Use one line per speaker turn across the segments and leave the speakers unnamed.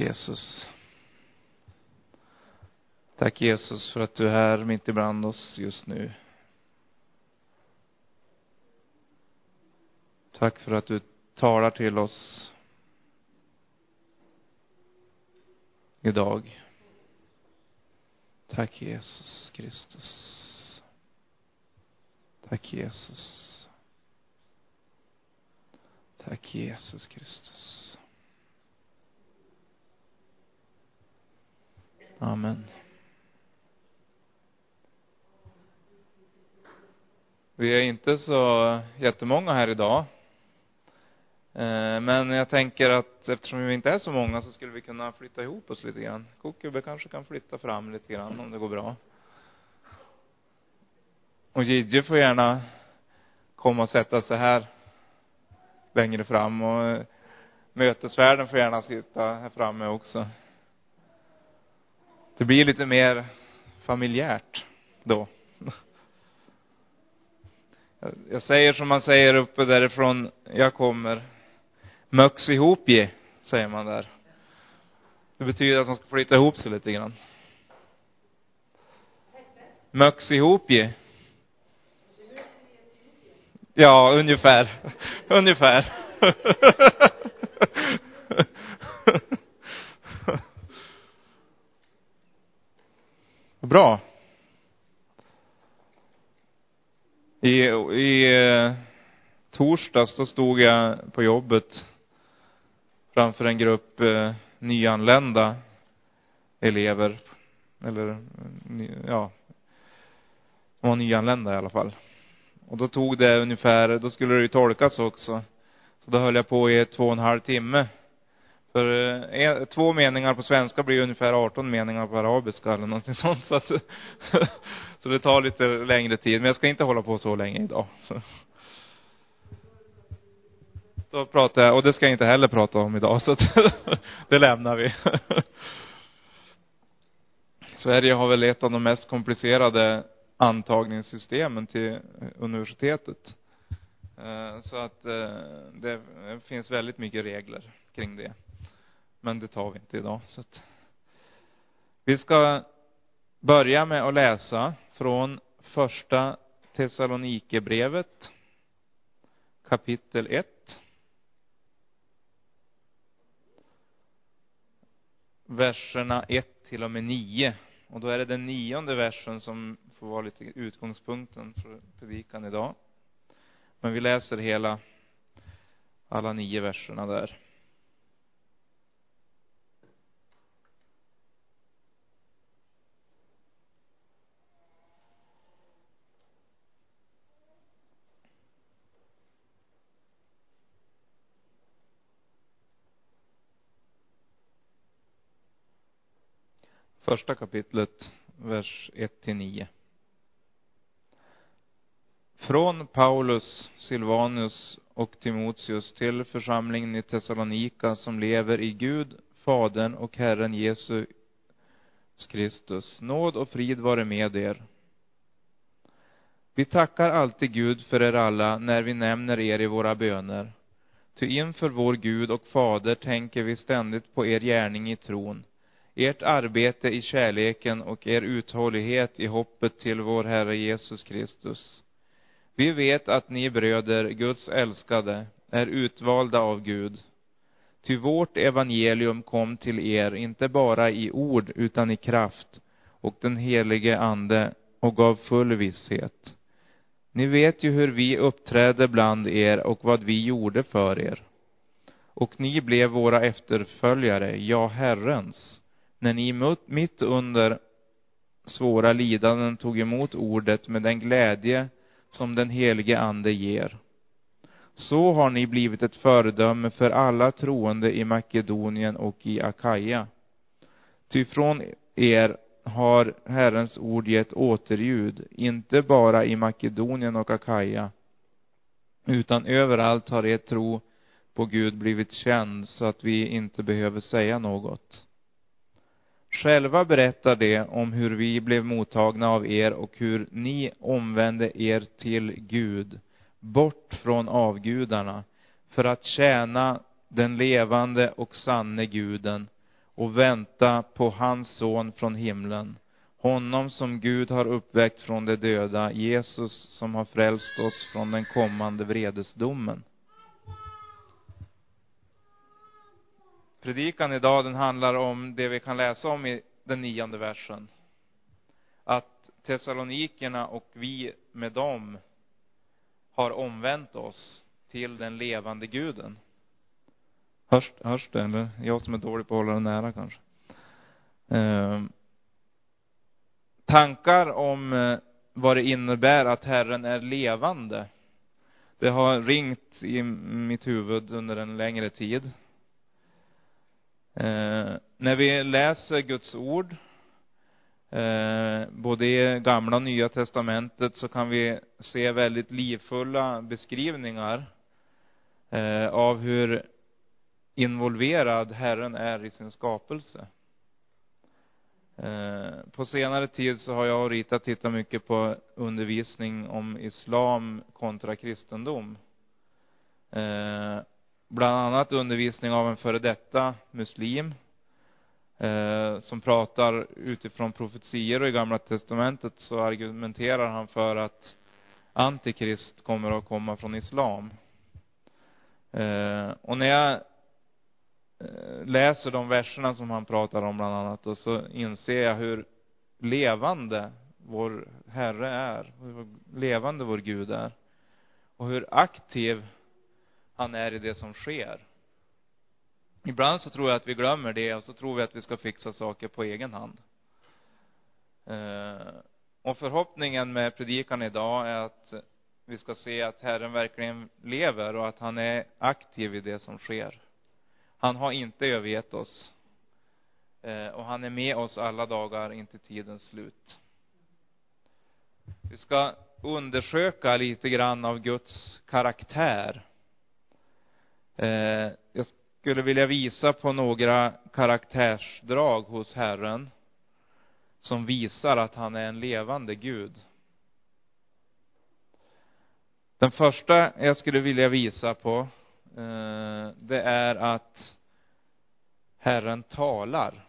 Jesus. Tack Jesus för att du är här mitt ibland oss just nu. Tack för att du talar till oss idag. Tack Jesus Kristus. Tack Jesus. Tack Jesus Kristus. Amen. Vi är inte så jättemånga här idag. Eh, men jag tänker att eftersom vi inte är så många så skulle vi kunna flytta ihop oss lite grann. Kokgubbe kanske kan flytta fram lite grann om det går bra. Och Gidje får gärna komma och sätta sig här längre fram och eh, mötesvärden får gärna sitta här framme också. Det blir lite mer familjärt då. Jag säger som man säger uppe därifrån jag kommer. Möx ihop ge, säger man där. Det betyder att man ska flytta ihop sig lite grann. Möx ihop ge. Ja, ungefär. ungefär. Bra. I, i eh, torsdags då stod jag på jobbet framför en grupp eh, nyanlända elever. Eller, ja, de var nyanlända i alla fall. Och då tog det ungefär, då skulle det ju tolkas också. Så då höll jag på i två och en halv timme. För eh, två meningar på svenska blir ungefär 18 meningar på arabiska eller någonting sånt. Så, att, så det tar lite längre tid. Men jag ska inte hålla på så länge idag. Så. Då pratar jag, och det ska jag inte heller prata om idag, så att det lämnar vi. Sverige har väl ett av de mest komplicerade antagningssystemen till eh, universitetet. Eh, så att eh, det finns väldigt mycket regler kring det. Men det tar vi inte idag. Så att vi ska börja med att läsa från första Thessalonikerbrevet kapitel 1 verserna 1 till och med 9. Och då är det den nionde versen som får vara lite utgångspunkten för predikan idag. Men vi läser hela, alla nio verserna där. Första kapitlet, vers 1 till 9. Från Paulus, Silvanus och Timoteus till församlingen i Thessalonika som lever i Gud, Fadern och Herren Jesus Kristus. Nåd och frid vare med er. Vi tackar alltid Gud för er alla när vi nämner er i våra böner. Ty inför vår Gud och Fader tänker vi ständigt på er gärning i tron ert arbete i kärleken och er uthållighet i hoppet till vår Herre Jesus Kristus. Vi vet att ni bröder, Guds älskade, är utvalda av Gud. Ty vårt evangelium kom till er inte bara i ord utan i kraft och den helige ande och gav full visshet. Ni vet ju hur vi uppträdde bland er och vad vi gjorde för er. Och ni blev våra efterföljare, ja, Herrens när ni mitt under svåra lidanden tog emot ordet med den glädje som den helige ande ger. Så har ni blivit ett föredöme för alla troende i Makedonien och i Akaja. Ty från er har Herrens ord gett återljud, inte bara i Makedonien och Akaja, utan överallt har er tro på Gud blivit känd så att vi inte behöver säga något. Själva berättar de om hur vi blev mottagna av er och hur ni omvände er till Gud, bort från avgudarna, för att tjäna den levande och sanne guden och vänta på hans son från himlen, honom som Gud har uppväckt från de döda, Jesus som har frälst oss från den kommande vredesdomen. Predikan idag den handlar om det vi kan läsa om i den nionde versen. Att Thessalonikerna och vi med dem har omvänt oss till den levande guden. Hörs, hörs det eller? Jag som är dålig på att hålla det nära kanske. Eh, tankar om eh, vad det innebär att Herren är levande. Det har ringt i mitt huvud under en längre tid. Eh, när vi läser Guds ord, eh, både i gamla och nya testamentet, så kan vi se väldigt livfulla beskrivningar eh, av hur involverad Herren är i sin skapelse. Eh, på senare tid så har jag och Rita tittat mycket på undervisning om islam kontra kristendom. Eh, Bland annat undervisning av en före detta muslim eh, som pratar utifrån profetier och i gamla testamentet så argumenterar han för att antikrist kommer att komma från islam. Eh och när jag eh, läser de verserna som han pratar om bland annat och så inser jag hur levande vår Herre är, hur levande vår Gud är och hur aktiv han är i det som sker. Ibland så tror jag att vi glömmer det och så tror vi att vi ska fixa saker på egen hand. Eh, och förhoppningen med predikan idag är att vi ska se att Herren verkligen lever och att han är aktiv i det som sker. Han har inte övergett oss. Eh, och han är med oss alla dagar in till tidens slut. Vi ska undersöka lite grann av Guds karaktär. Eh, jag skulle vilja visa på några karaktärsdrag hos Herren som visar att han är en levande Gud. Den första jag skulle vilja visa på Eh, det är att Herren talar.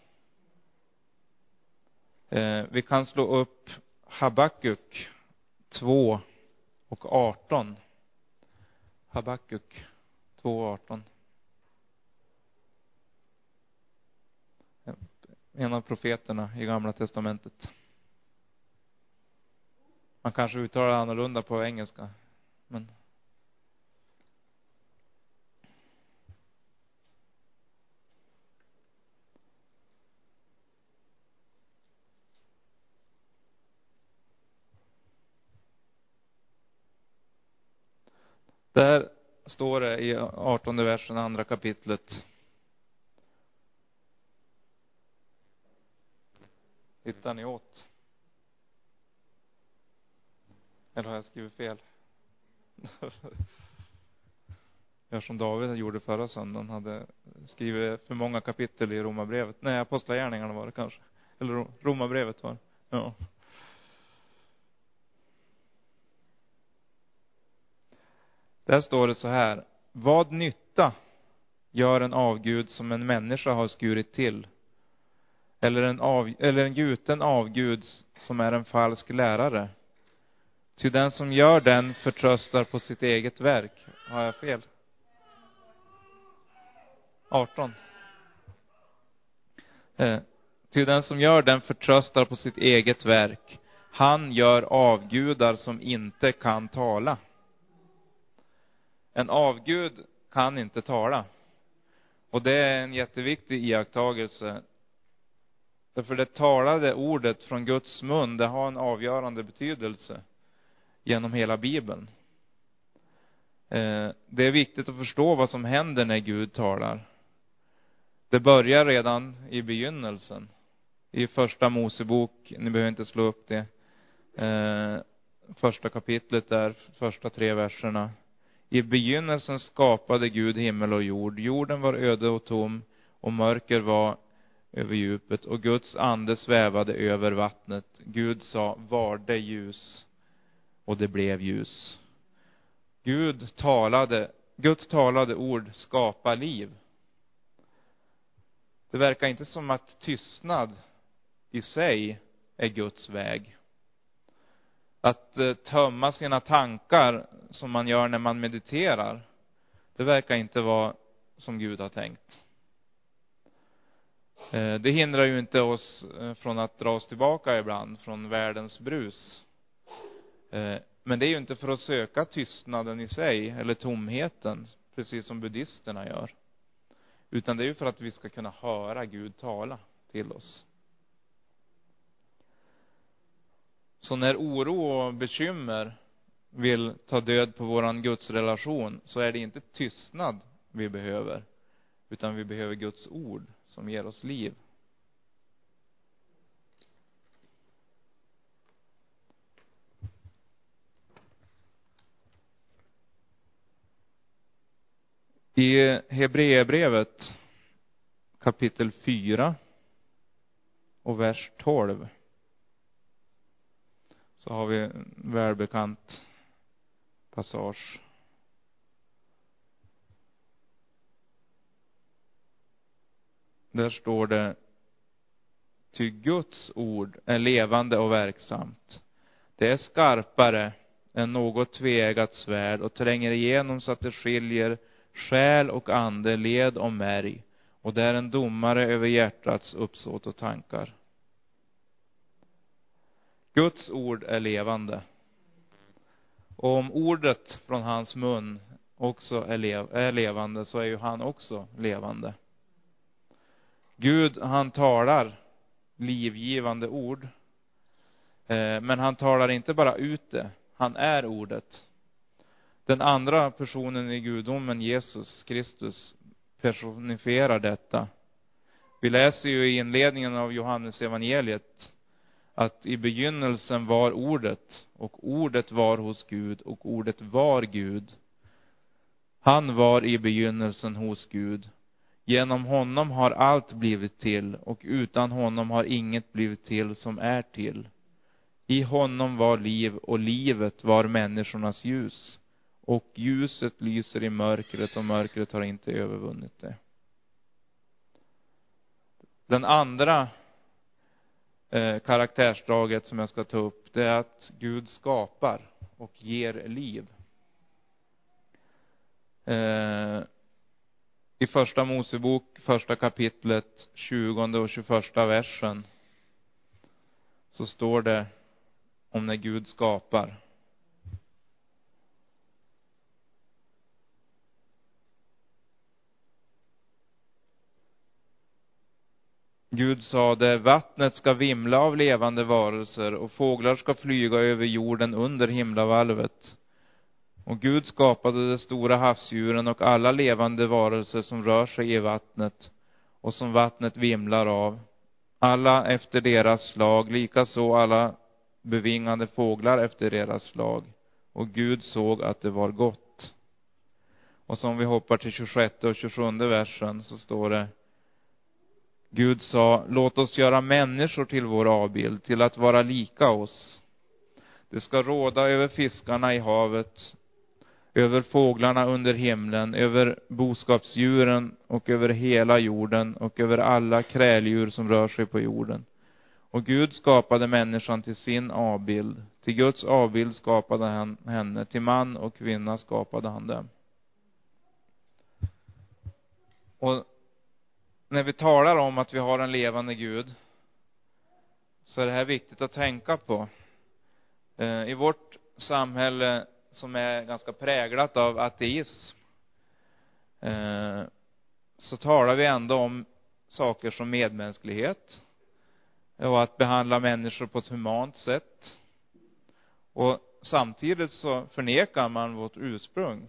Eh, vi kan slå upp Habakuk 2 och 18. Habakuk 2 och 18. En av profeterna i Gamla testamentet. Man kanske uttalar annorlunda på engelska, men Där står det i 18 versen, andra kapitlet. Hittar ni åt? Eller har jag skrivit fel? Gör som David gjorde förra söndagen, hade skrivit för många kapitel i Romarbrevet. Nej, Apostlagärningarna var det kanske. Eller Romarbrevet var det. Ja. Där står det så här. Vad nytta gör en avgud som en människa har skurit till? Eller en, av, eller en gjuten avgud som är en falsk lärare? Ty den som gör den förtröstar på sitt eget verk. Har jag fel? 18. Eh, ty den som gör den förtröstar på sitt eget verk. Han gör avgudar som inte kan tala. En avgud kan inte tala. Och det är en jätteviktig iakttagelse. Därför det talade ordet från Guds mun, det har en avgörande betydelse genom hela Bibeln. Eh, det är viktigt att förstå vad som händer när Gud talar. Det börjar redan i begynnelsen. I första Mosebok, ni behöver inte slå upp det, eh, första kapitlet där, första tre verserna. I begynnelsen skapade Gud himmel och jord. Jorden var öde och tom och mörker var över djupet och Guds ande svävade över vattnet. Gud sa, var det ljus? Och det blev ljus. Gud talade, Guds talade ord skapar liv. Det verkar inte som att tystnad i sig är Guds väg. Att eh, tömma sina tankar som man gör när man mediterar, det verkar inte vara som Gud har tänkt. Eh, det hindrar ju inte oss eh, från att dra oss tillbaka ibland från världens brus. Men det är ju inte för att söka tystnaden i sig, eller tomheten, precis som buddhisterna gör. Utan det är ju för att vi ska kunna höra Gud tala till oss. Så när oro och bekymmer vill ta död på våran gudsrelation så är det inte tystnad vi behöver, utan vi behöver Guds ord som ger oss liv. I Hebreerbrevet kapitel 4 och vers 12 så har vi en välbekant passage. Där står det Ty Guds ord är levande och verksamt. Det är skarpare än något tveeggat svärd och tränger igenom så att det skiljer själ och ande, led och märg och det är en domare över hjärtats uppsåt och tankar. Guds ord är levande. Och om ordet från hans mun också är, lev är levande så är ju han också levande. Gud, han talar livgivande ord. Eh, men han talar inte bara ut det, han är ordet. Den andra personen i gudomen, Jesus Kristus, personifierar detta. Vi läser ju i inledningen av Johannes evangeliet att i begynnelsen var ordet och ordet var hos Gud och ordet var Gud. Han var i begynnelsen hos Gud. Genom honom har allt blivit till och utan honom har inget blivit till som är till. I honom var liv och livet var människornas ljus och ljuset lyser i mörkret och mörkret har inte övervunnit det. Den andra eh, karaktärsdraget som jag ska ta upp, det är att Gud skapar och ger liv. Eh, I första Mosebok, första kapitlet, 20 och 21 versen, så står det om när Gud skapar. Gud sade, vattnet ska vimla av levande varelser och fåglar ska flyga över jorden under himlavalvet. Och Gud skapade de stora havsdjuren och alla levande varelser som rör sig i vattnet och som vattnet vimlar av, alla efter deras slag, likaså alla bevingade fåglar efter deras slag. Och Gud såg att det var gott. Och som vi hoppar till 26 och 27 versen så står det Gud sa, låt oss göra människor till vår avbild, till att vara lika oss. Det ska råda över fiskarna i havet, över fåglarna under himlen, över boskapsdjuren och över hela jorden och över alla kräldjur som rör sig på jorden. Och Gud skapade människan till sin avbild. Till Guds avbild skapade han henne, till man och kvinna skapade han dem. Och när vi talar om att vi har en levande Gud, så är det här viktigt att tänka på. Eh, I vårt samhälle, som är ganska präglat av ateism, eh, så talar vi ändå om saker som medmänsklighet och att behandla människor på ett humant sätt. Och samtidigt så förnekar man vårt ursprung.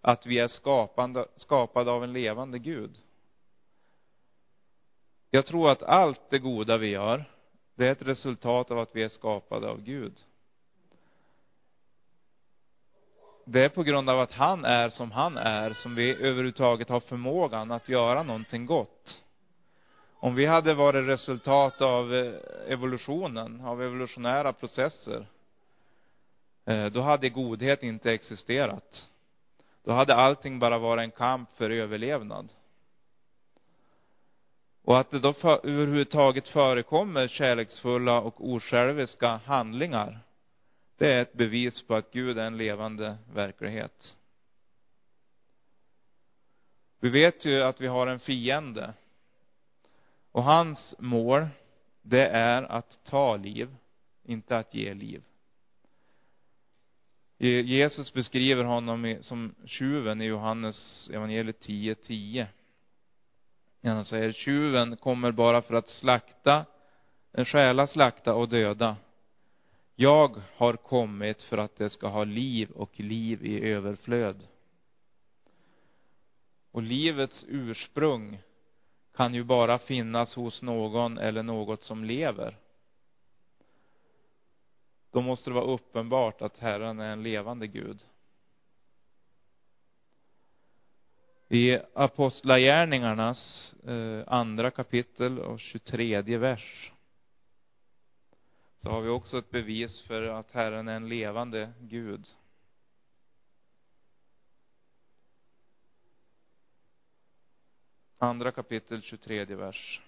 Att vi är skapande, skapade av en levande Gud. Jag tror att allt det goda vi gör, det är ett resultat av att vi är skapade av Gud. Det är på grund av att han är som han är som vi överhuvudtaget har förmågan att göra någonting gott. Om vi hade varit resultat av eh, evolutionen, av evolutionära processer, eh, då hade godhet inte existerat. Då hade allting bara varit en kamp för överlevnad. Och att det då för, överhuvudtaget förekommer kärleksfulla och osjälviska handlingar, det är ett bevis på att Gud är en levande verklighet. Vi vet ju att vi har en fiende. Och hans mål, det är att ta liv, inte att ge liv. Jesus beskriver honom som tjuven i Johannes evangeliet 10.10. 10. Han säger, tjuven kommer bara för att slakta, eh, stjäla, slakta och döda. Jag har kommit för att det ska ha liv och liv i överflöd. Och livets ursprung kan ju bara finnas hos någon eller något som lever. Då måste det vara uppenbart att Herren är en levande Gud. I Apostlagärningarnas eh, andra kapitel och 23 vers så har vi också ett bevis för att Herren är en levande Gud. Andra kapitel, 23 vers.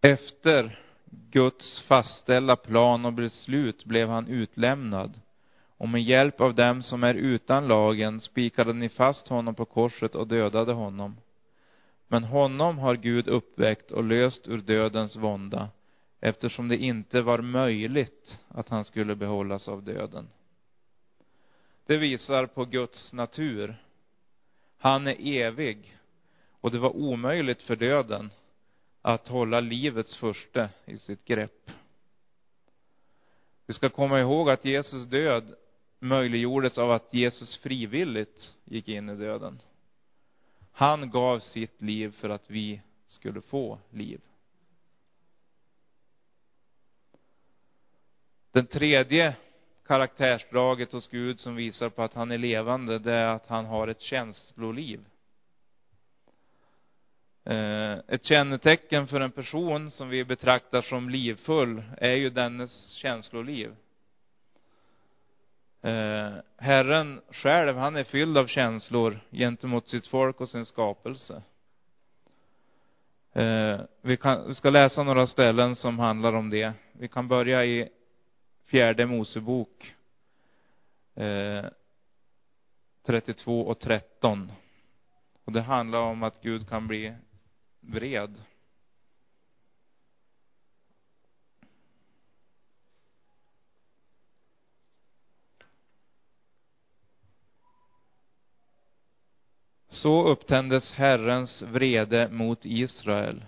Efter Guds fastställda plan och beslut blev han utlämnad. Och med hjälp av dem som är utan lagen spikade ni fast honom på korset och dödade honom. Men honom har Gud uppväckt och löst ur dödens vånda, eftersom det inte var möjligt att han skulle behållas av döden. Det visar på Guds natur. Han är evig, och det var omöjligt för döden att hålla livets första i sitt grepp. Vi ska komma ihåg att Jesus död möjliggjordes av att Jesus frivilligt gick in i döden. Han gav sitt liv för att vi skulle få liv. Den tredje karaktärsdraget hos Gud som visar på att han är levande, det är att han har ett känsloliv. Eh, ett kännetecken för en person som vi betraktar som livfull är ju dennes känsloliv. Eh, Herren själv, han är fylld av känslor gentemot sitt folk och sin skapelse. Eh, vi, kan, vi ska läsa några ställen som handlar om det. Vi kan börja i fjärde Mosebok 32 och 13. Och det handlar om att Gud kan bli vred. Så upptändes Herrens vrede mot Israel,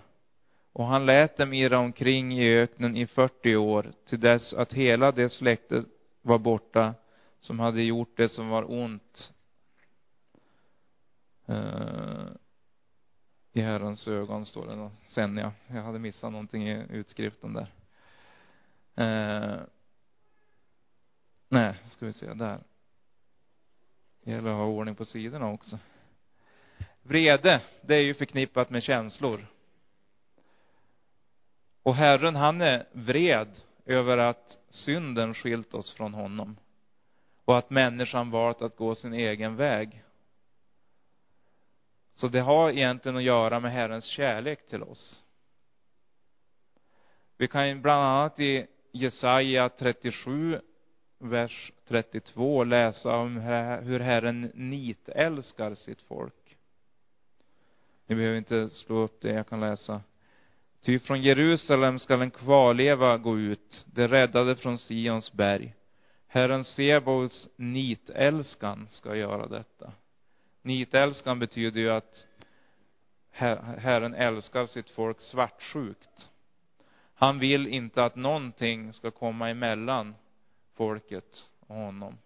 och han lät dem irra omkring i öknen i 40 år, till dess att hela det släkte var borta som hade gjort det som var ont. Uh, i Herrens ögon, står det sen ja. Jag hade missat någonting i utskriften där. Eh, nej, ska vi se, där. Det gäller att ha ordning på sidorna också. Vrede, det är ju förknippat med känslor. Och Herren, han är vred över att synden skilt oss från honom. Och att människan valt att gå sin egen väg. Så det har egentligen att göra med Herrens kärlek till oss. Vi kan bland annat i Jesaja 37, vers 32 läsa om hur Herren nitälskar sitt folk. Ni behöver inte slå upp det, jag kan läsa. Ty från Jerusalem skall en kvarleva gå ut, det räddade från Sions berg. Herren Sebaots nitälskan ska göra detta. Nitälskan betyder ju att Herren älskar sitt folk svartsjukt. Han vill inte att någonting ska komma emellan folket och honom.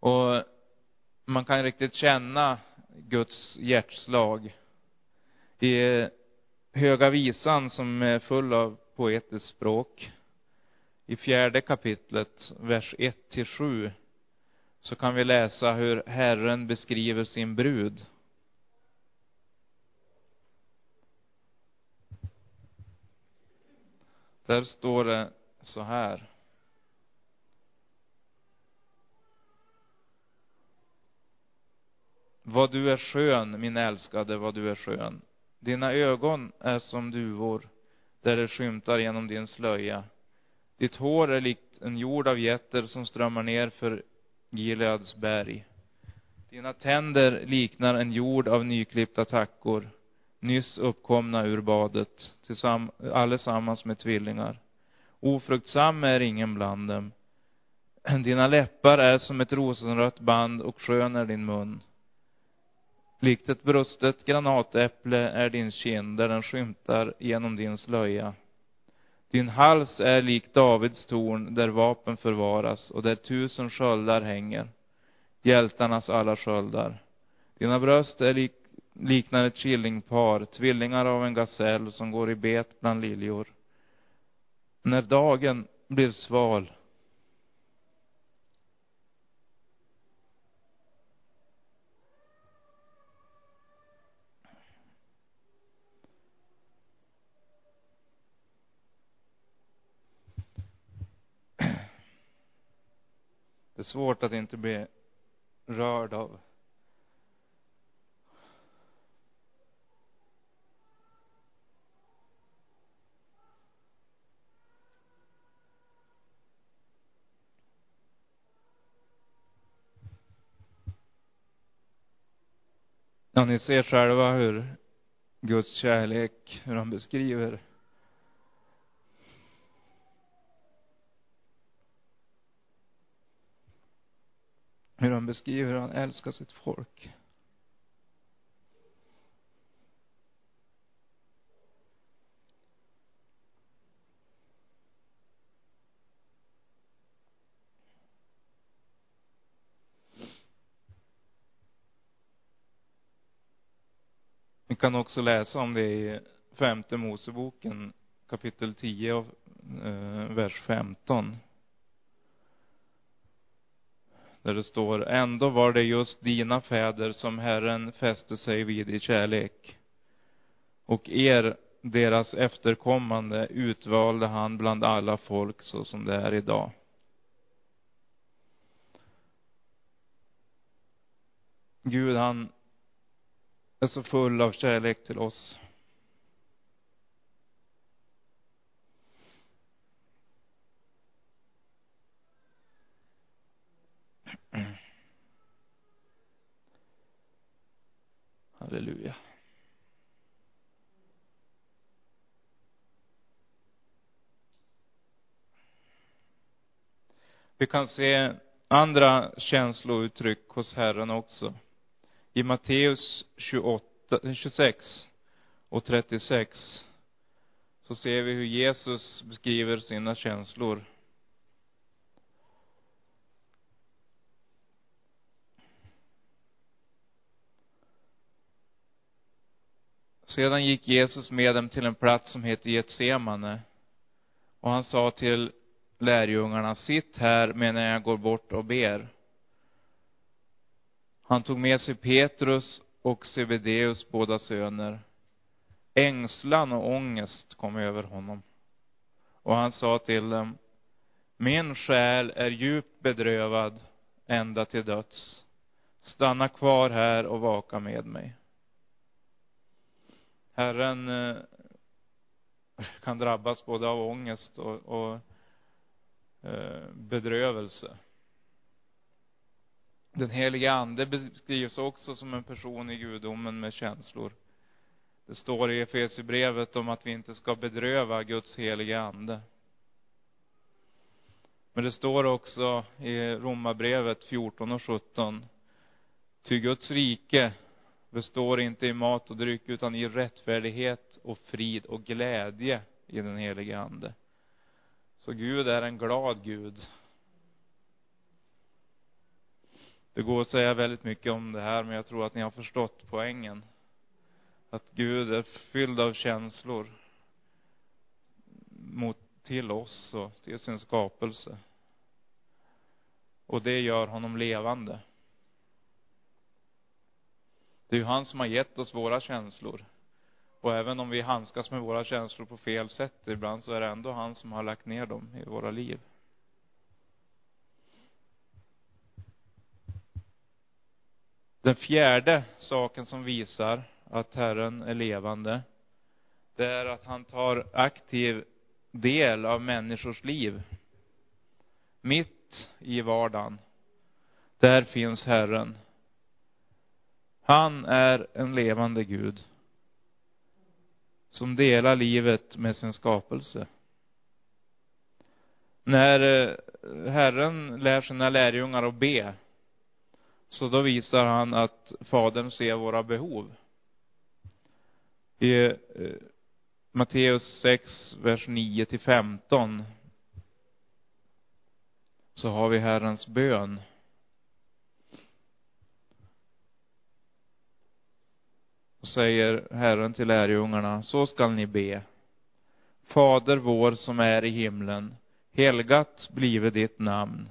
Och man kan riktigt känna Guds hjärtslag. I Höga visan som är full av poetiskt språk, i fjärde kapitlet, vers 1 till 7, så kan vi läsa hur Herren beskriver sin brud. Där står det så här. Vad du är skön, min älskade, vad du är skön. Dina ögon är som duvor, där det skymtar genom din slöja. Ditt hår är likt en jord av getter som strömmar ner för Gileads berg. Dina tänder liknar en jord av nyklippta tackor, nyss uppkomna ur badet, tillsamm allesammans med tvillingar. Ofruktsam är ingen bland dem. Dina läppar är som ett rosenrött band och skön är din mun. Likt ett brustet granatäpple är din kind där den skymtar genom din slöja. Din hals är lik Davids torn där vapen förvaras och där tusen sköldar hänger, hjältarnas alla sköldar. Dina bröst är lik, liknar ett killingpar, tvillingar av en gasell som går i bet bland liljor. När dagen blir sval Det är svårt att inte bli rörd av. Ja, ni ser själva hur Guds kärlek, hur han beskriver hur han beskriver hur han älskar sitt folk. Vi kan också läsa om det i femte Moseboken kapitel 10 och eh, vers 15 där det står, ändå var det just dina fäder som Herren fäste sig vid i kärlek. Och er, deras efterkommande, utvalde han bland alla folk så som det är idag. Gud, han är så full av kärlek till oss. Halleluja. Vi kan se andra känslouttryck hos Herren också. I Matteus 28, 26 och 36 så ser vi hur Jesus beskriver sina känslor. Sedan gick Jesus med dem till en plats som heter Getsemane. Och han sa till lärjungarna, sitt här medan jag går bort och ber. Han tog med sig Petrus och Sebedeus båda söner. Ängslan och ångest kom över honom. Och han sa till dem, min själ är djupt bedrövad ända till döds. Stanna kvar här och vaka med mig. Herren eh, kan drabbas både av ångest och, och eh, bedrövelse. Den helige ande beskrivs också som en person i gudomen med känslor. Det står i Efesierbrevet om att vi inte ska bedröva Guds helige ande. Men det står också i Romarbrevet 14 och 17. Ty Guds rike består inte i mat och dryck utan i rättfärdighet och frid och glädje i den helige ande. Så Gud är en glad Gud. Det går att säga väldigt mycket om det här, men jag tror att ni har förstått poängen. Att Gud är fylld av känslor mot, till oss och till sin skapelse. Och det gör honom levande. Det är ju han som har gett oss våra känslor. Och även om vi handskas med våra känslor på fel sätt ibland så är det ändå han som har lagt ner dem i våra liv. Den fjärde saken som visar att Herren är levande, det är att han tar aktiv del av människors liv. Mitt i vardagen, där finns Herren. Han är en levande Gud som delar livet med sin skapelse. När eh, Herren lär sina lärjungar att be, så då visar han att Fadern ser våra behov. I eh, Matteus 6, vers 9 till 15 så har vi Herrens bön. Och säger Herren till lärjungarna, så skall ni be. Fader vår som är i himlen. Helgat blive ditt namn.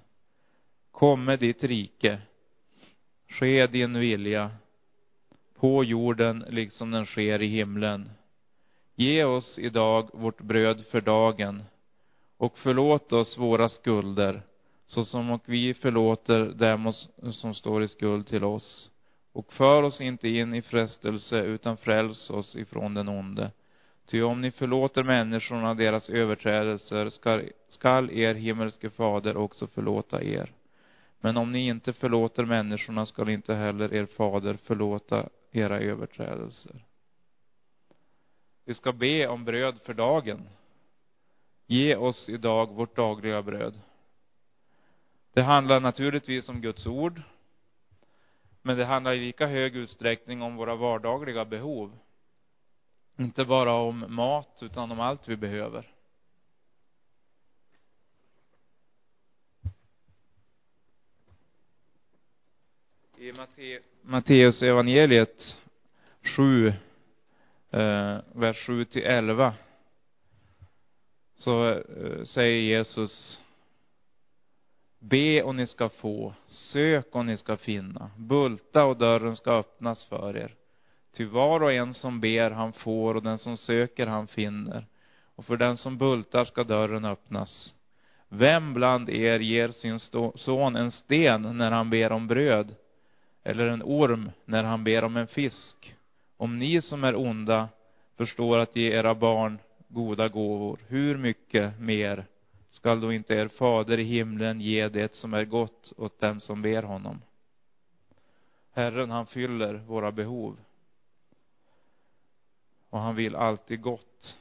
Komme ditt rike. Ske din vilja på jorden liksom den sker i himlen. Ge oss idag vårt bröd för dagen och förlåt oss våra skulder såsom och vi förlåter dem som står i skuld till oss. Och för oss inte in i frestelse utan fräls oss ifrån den onde. Ty om ni förlåter människorna deras överträdelser skall, skall er himmelske fader också förlåta er. Men om ni inte förlåter människorna skall inte heller er fader förlåta era överträdelser. Vi ska be om bröd för dagen. Ge oss idag vårt dagliga bröd. Det handlar naturligtvis om Guds ord, men det handlar i lika hög utsträckning om våra vardagliga behov. Inte bara om mat, utan om allt vi behöver. I Matteus evangeliet 7, eh, vers 7 till 11, så eh, säger Jesus Be och ni ska få, sök och ni ska finna, bulta och dörren ska öppnas för er. Ty var och en som ber han får och den som söker han finner. Och för den som bultar ska dörren öppnas. Vem bland er ger sin son en sten när han ber om bröd? Eller en orm när han ber om en fisk? Om ni som är onda förstår att ge era barn goda gåvor, hur mycket mer skall då inte er fader i himlen ge det som är gott åt dem som ber honom? Herren, han fyller våra behov. Och han vill alltid gott.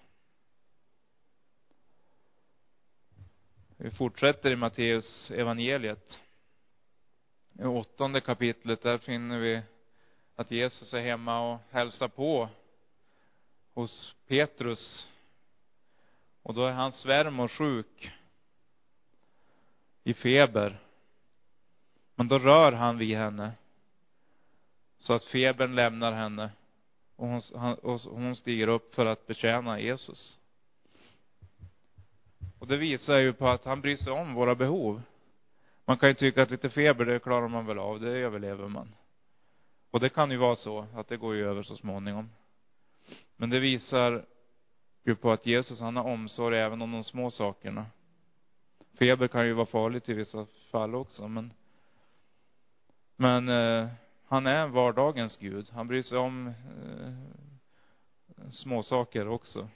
Vi fortsätter i Matteus evangeliet. I åttonde kapitlet, där finner vi att Jesus är hemma och hälsar på hos Petrus. Och då är hans svärmor sjuk i feber. Men då rör han vid henne så att febern lämnar henne och hon, han, och hon stiger upp för att betjäna Jesus. Och det visar ju på att han bryr sig om våra behov. Man kan ju tycka att lite feber, det klarar man väl av, det överlever man. Och det kan ju vara så, att det går ju över så småningom. Men det visar ju på att Jesus, han har omsorg även om de små sakerna. Feber kan ju vara farligt i vissa fall också, men men eh, han är vardagens Gud. Han bryr sig om eh, småsaker också.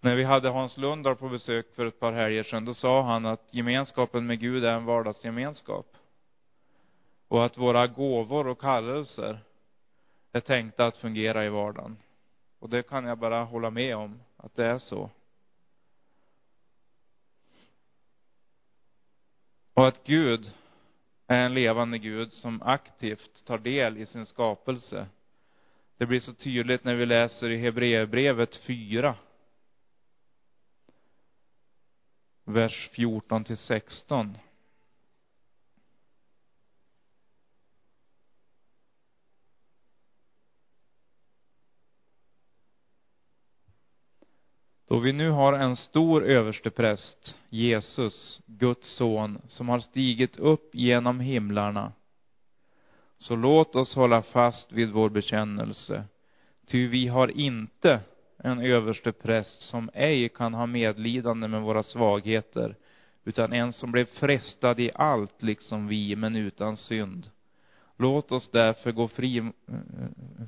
När vi hade Hans Lundahl på besök för ett par helger sedan, då sa han att gemenskapen med Gud är en vardagsgemenskap. Och att våra gåvor och kallelser är tänkta att fungera i vardagen. Och det kan jag bara hålla med om, att det är så. Och att Gud är en levande Gud som aktivt tar del i sin skapelse. Det blir så tydligt när vi läser i Hebreerbrevet 4. Vers 14 till 16. Då vi nu har en stor överstepräst, Jesus, Guds son, som har stigit upp genom himlarna, så låt oss hålla fast vid vår bekännelse. Ty vi har inte en överstepräst som ej kan ha medlidande med våra svagheter, utan en som blev frestad i allt liksom vi, men utan synd. Låt oss därför gå fri,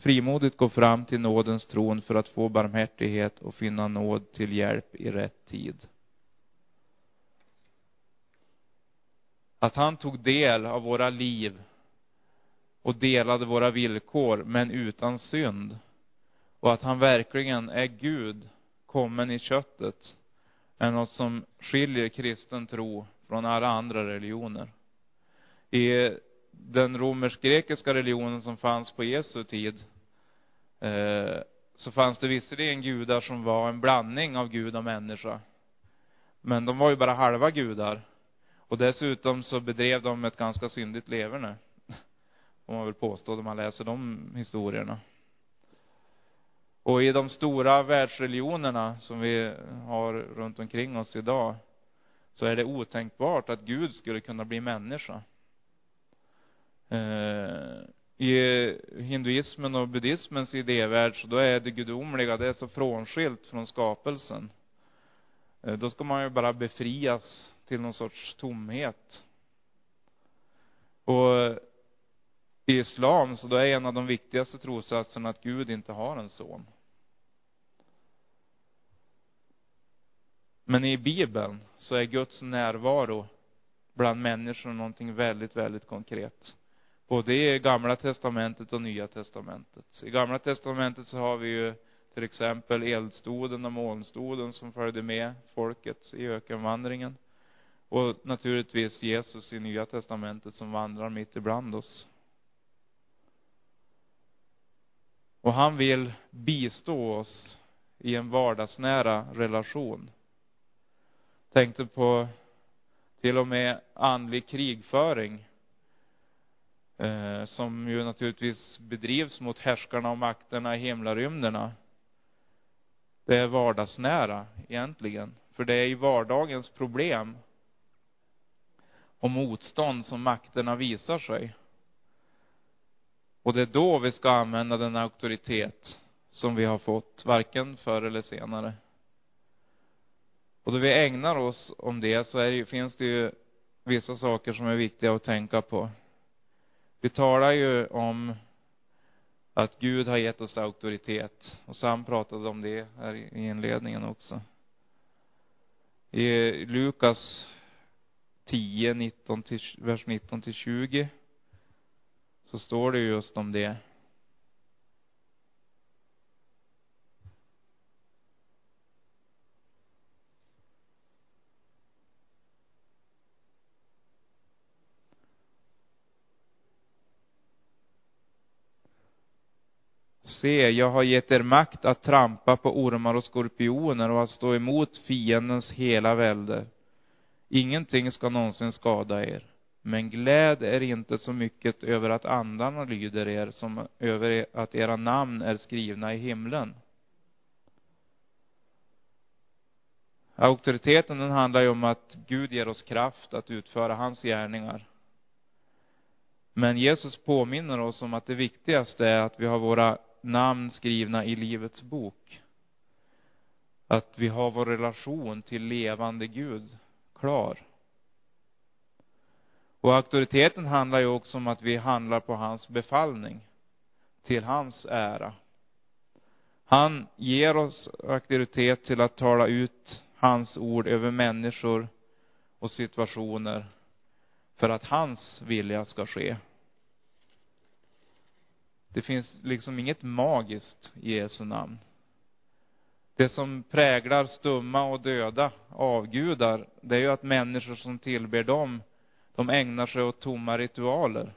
frimodigt gå fram till nådens tron för att få barmhärtighet och finna nåd till hjälp i rätt tid. Att han tog del av våra liv och delade våra villkor, men utan synd. Och att han verkligen är Gud, kommen i köttet, är något som skiljer kristen tro från alla andra religioner. I den romersk-grekiska religionen som fanns på Jesu tid, eh, så fanns det visserligen gudar som var en blandning av Gud och människa. Men de var ju bara halva gudar. Och dessutom så bedrev de ett ganska syndigt leverne. Om man vill påstå, när man läser de historierna. Och i de stora världsreligionerna som vi har runt omkring oss idag, så är det otänkbart att Gud skulle kunna bli människa. Eh, I hinduismen och buddhismens idévärld, så då är det gudomliga, det är så frånskilt från skapelsen. Eh, då ska man ju bara befrias till någon sorts tomhet. Och i islam, så då är en av de viktigaste trossatserna att Gud inte har en son. Men i Bibeln så är Guds närvaro bland människor någonting väldigt, väldigt konkret. Både i Gamla testamentet och Nya testamentet. I Gamla testamentet så har vi ju till exempel eldstoden och molnstoden som följde med folket i ökenvandringen. Och naturligtvis Jesus i Nya testamentet som vandrar mitt ibland oss. Och han vill bistå oss i en vardagsnära relation. Tänkte på till och med andlig krigföring eh, som ju naturligtvis bedrivs mot härskarna och makterna i himlarymderna. Det är vardagsnära egentligen. För det är i vardagens problem och motstånd som makterna visar sig. Och det är då vi ska använda den auktoritet som vi har fått, varken förr eller senare. Och då vi ägnar oss om det så är det, finns det ju vissa saker som är viktiga att tänka på. Vi talar ju om att Gud har gett oss auktoritet. Och Sam pratade om det här i inledningen också. I Lukas 10, 19 till, vers 19 till 20 så står det just om det. Se, jag har gett er makt att trampa på ormar och skorpioner och att stå emot fiendens hela välde. Ingenting ska någonsin skada er. Men gläd er inte så mycket över att andarna lyder er som över att era namn är skrivna i himlen. Auktoriteten den handlar ju om att Gud ger oss kraft att utföra hans gärningar. Men Jesus påminner oss om att det viktigaste är att vi har våra namn skrivna i Livets bok. Att vi har vår relation till levande Gud klar. Och auktoriteten handlar ju också om att vi handlar på hans befallning. Till hans ära. Han ger oss auktoritet till att tala ut hans ord över människor och situationer för att hans vilja ska ske. Det finns liksom inget magiskt i Jesu namn. Det som präglar stumma och döda avgudar, det är ju att människor som tillber dem, de ägnar sig åt tomma ritualer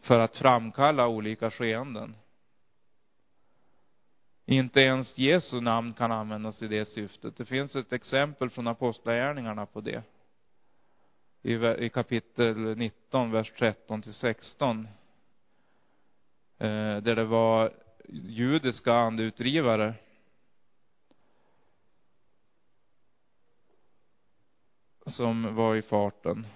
för att framkalla olika skeenden. Inte ens Jesu namn kan användas i det syftet. Det finns ett exempel från Apostlagärningarna på det. I kapitel 19, vers 13 till 16. Eh, där det var judiska andeutdrivare som var i farten.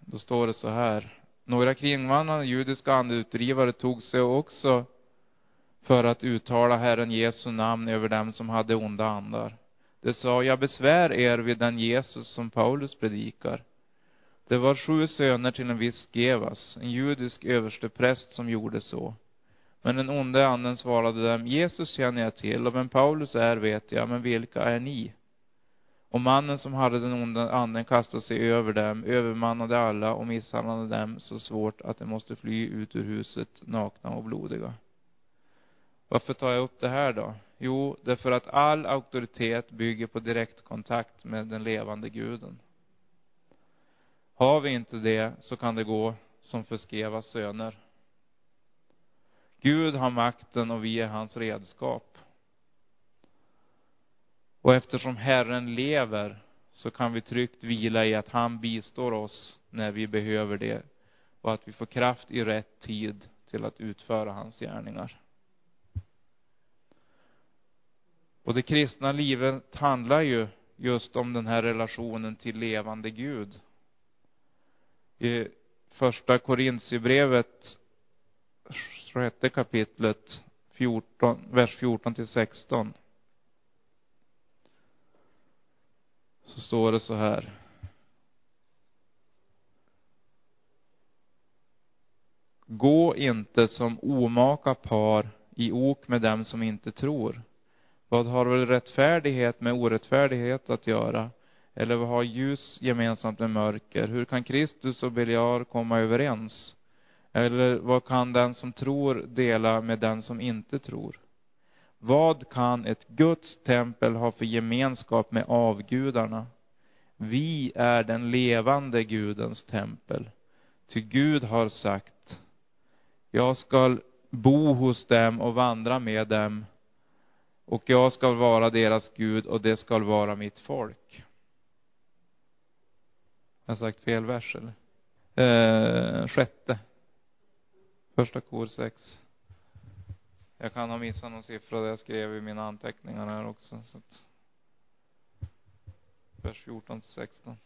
Då står det så här. Några kringvandrande judiska andeutdrivare tog sig också för att uttala Herren Jesu namn över dem som hade onda andar. De sa, jag besvär er vid den Jesus som Paulus predikar. Det var sju söner till en viss Gevas, en judisk överstepräst, som gjorde så. Men den onde anden svarade dem, Jesus känner jag till, och vem Paulus är vet jag, men vilka är ni? Och mannen som hade den onda anden kastade sig över dem, övermannade alla och misshandlade dem så svårt att de måste fly ut ur huset nakna och blodiga. Varför tar jag upp det här då? Jo, därför att all auktoritet bygger på direktkontakt med den levande guden. Har vi inte det så kan det gå som för Skevas söner. Gud har makten och vi är hans redskap. Och eftersom Herren lever så kan vi tryggt vila i att han bistår oss när vi behöver det och att vi får kraft i rätt tid till att utföra hans gärningar. Och det kristna livet handlar ju just om den här relationen till levande Gud. I första Korintierbrevet, sjätte kapitlet, 14, vers 14 till 16. Så står det så här. Gå inte som omaka par i ok med dem som inte tror vad har väl rättfärdighet med orättfärdighet att göra? Eller vad har ljus gemensamt med mörker? Hur kan Kristus och Beliar komma överens? Eller vad kan den som tror dela med den som inte tror? Vad kan ett Guds tempel ha för gemenskap med avgudarna? Vi är den levande Gudens tempel. Ty Gud har sagt, jag skall bo hos dem och vandra med dem och jag skall vara deras Gud och det skall vara mitt folk. Jag har sagt fel vers eller? Eh, sjätte. Första kor sex. Jag kan ha missat någon siffra där jag skrev i mina anteckningar här också. Så att, vers 14 till 16.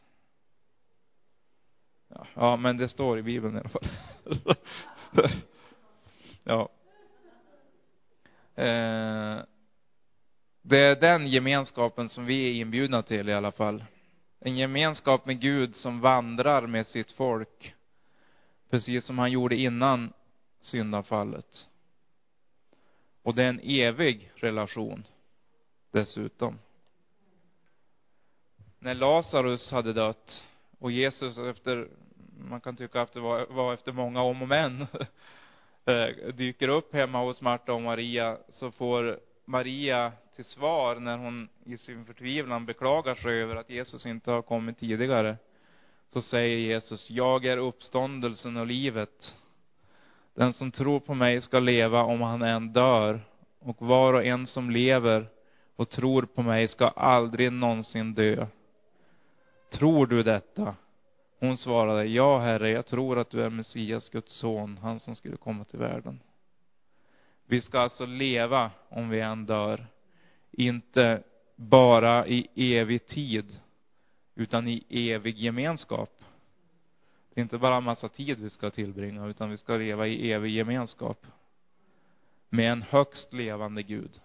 Ja, ja, men det står i Bibeln i alla fall. ja. Eh, det är den gemenskapen som vi är inbjudna till i alla fall. En gemenskap med Gud som vandrar med sitt folk. Precis som han gjorde innan syndafallet. Och det är en evig relation dessutom. När Lazarus hade dött och Jesus efter, man kan tycka att det var, var efter många om och men, eh, dyker upp hemma hos Marta och Maria så får Maria till svar när hon i sin förtvivlan beklagar sig över att Jesus inte har kommit tidigare. Så säger Jesus, jag är uppståndelsen och livet. Den som tror på mig ska leva om han än dör. Och var och en som lever och tror på mig ska aldrig någonsin dö. Tror du detta? Hon svarade, ja herre, jag tror att du är Messias, Guds son, han som skulle komma till världen. Vi ska alltså leva om vi än dör. Inte bara i evig tid, utan i evig gemenskap. Det är inte bara en massa tid vi ska tillbringa, utan vi ska leva i evig gemenskap. Med en högst levande Gud.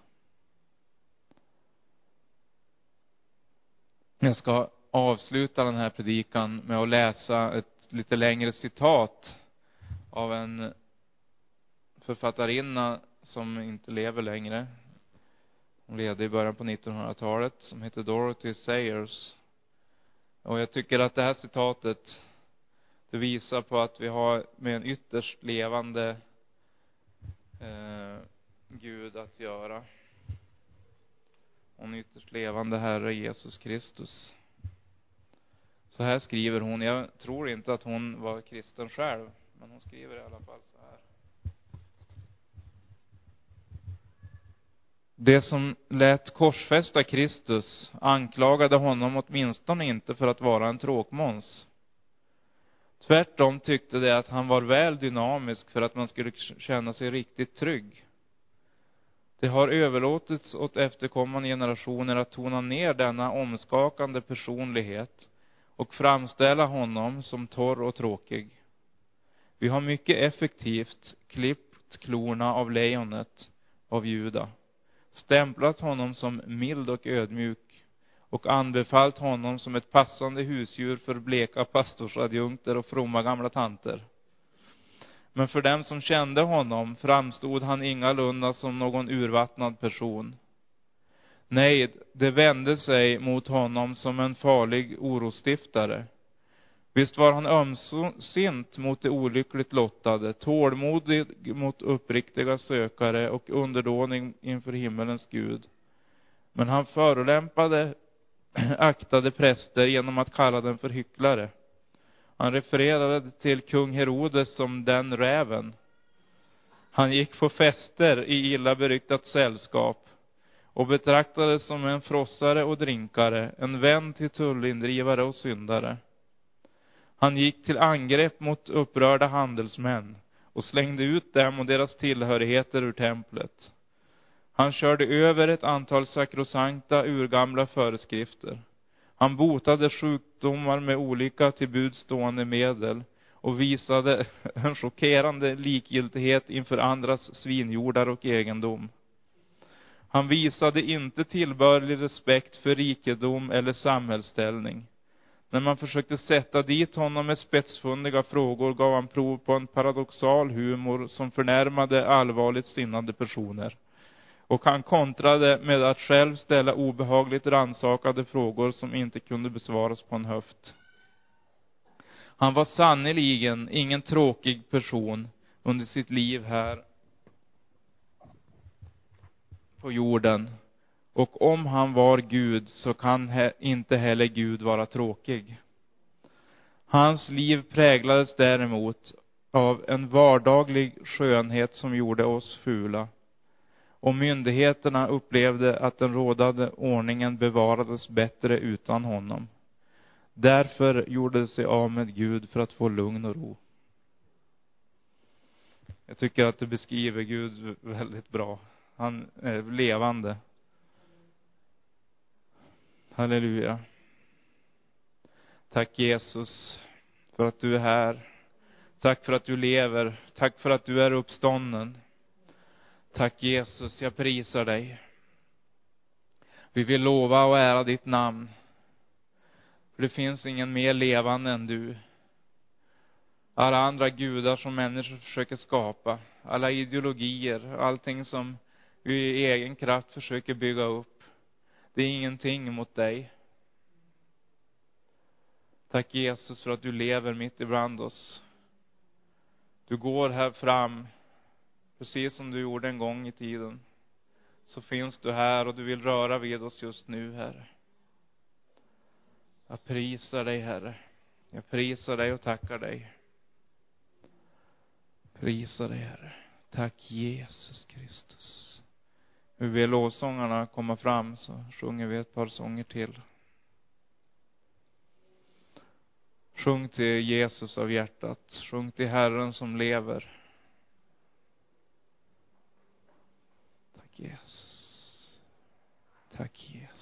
Jag ska avsluta den här predikan med att läsa ett lite längre citat av en författarinna som inte lever längre. Hon levde i början på 1900-talet, som heter Dorothy Sayers. Och jag tycker att det här citatet, det visar på att vi har med en ytterst levande eh, Gud att göra. Och en ytterst levande Herre Jesus Kristus. Så här skriver hon. Jag tror inte att hon var kristen själv, men hon skriver i alla fall så här. Det som lät korsfästa Kristus anklagade honom åtminstone inte för att vara en tråkmåns. Tvärtom tyckte de att han var väl dynamisk för att man skulle känna sig riktigt trygg. Det har överlåtits åt efterkommande generationer att tona ner denna omskakande personlighet och framställa honom som torr och tråkig. Vi har mycket effektivt klippt klorna av lejonet av Juda, stämplat honom som mild och ödmjuk och anbefallt honom som ett passande husdjur för bleka pastorsadjunkter och fromma gamla tanter. Men för dem som kände honom framstod han ingalunda som någon urvattnad person. Nej, det vände sig mot honom som en farlig orostiftare. Visst var han ömsint mot de olyckligt lottade, tålmodig mot uppriktiga sökare och underdånig inför himmelens Gud. Men han förolämpade aktade präster genom att kalla dem för hycklare. Han refererade till kung Herodes som den räven. Han gick på fester i illa beryktat sällskap och betraktades som en frossare och drinkare, en vän till tullindrivare och syndare. Han gick till angrepp mot upprörda handelsmän och slängde ut dem och deras tillhörigheter ur templet. Han körde över ett antal sakrosankta urgamla föreskrifter. Han botade sjukdomar med olika till bud stående medel och visade en chockerande likgiltighet inför andras svinjordar och egendom. Han visade inte tillbörlig respekt för rikedom eller samhällsställning. När man försökte sätta dit honom med spetsfundiga frågor gav han prov på en paradoxal humor som förnärmade allvarligt sinnade personer. Och han kontrade med att själv ställa obehagligt ransakade frågor som inte kunde besvaras på en höft. Han var sannerligen ingen tråkig person under sitt liv här på jorden. Och om han var Gud så kan inte heller Gud vara tråkig. Hans liv präglades däremot av en vardaglig skönhet som gjorde oss fula och myndigheterna upplevde att den rådande ordningen bevarades bättre utan honom. Därför gjorde de sig av med Gud för att få lugn och ro. Jag tycker att det beskriver Gud väldigt bra. Han är levande. Halleluja. Tack Jesus för att du är här. Tack för att du lever. Tack för att du är uppstånden. Tack Jesus, jag prisar dig. Vi vill lova och ära ditt namn. För det finns ingen mer levande än du. Alla andra gudar som människor försöker skapa, alla ideologier, allting som vi i egen kraft försöker bygga upp, det är ingenting mot dig. Tack Jesus för att du lever mitt ibland oss. Du går här fram precis som du gjorde en gång i tiden, så finns du här och du vill röra vid oss just nu, Herre. Jag prisar dig, Herre. Jag prisar dig och tackar dig. Prisar dig, Herre. Tack Jesus Kristus. Vi vill lovsångarna komma fram så sjunger vi ett par sånger till. Sjung till Jesus av hjärtat. Sjung till Herren som lever. Tack Jesus. Tack Jesus.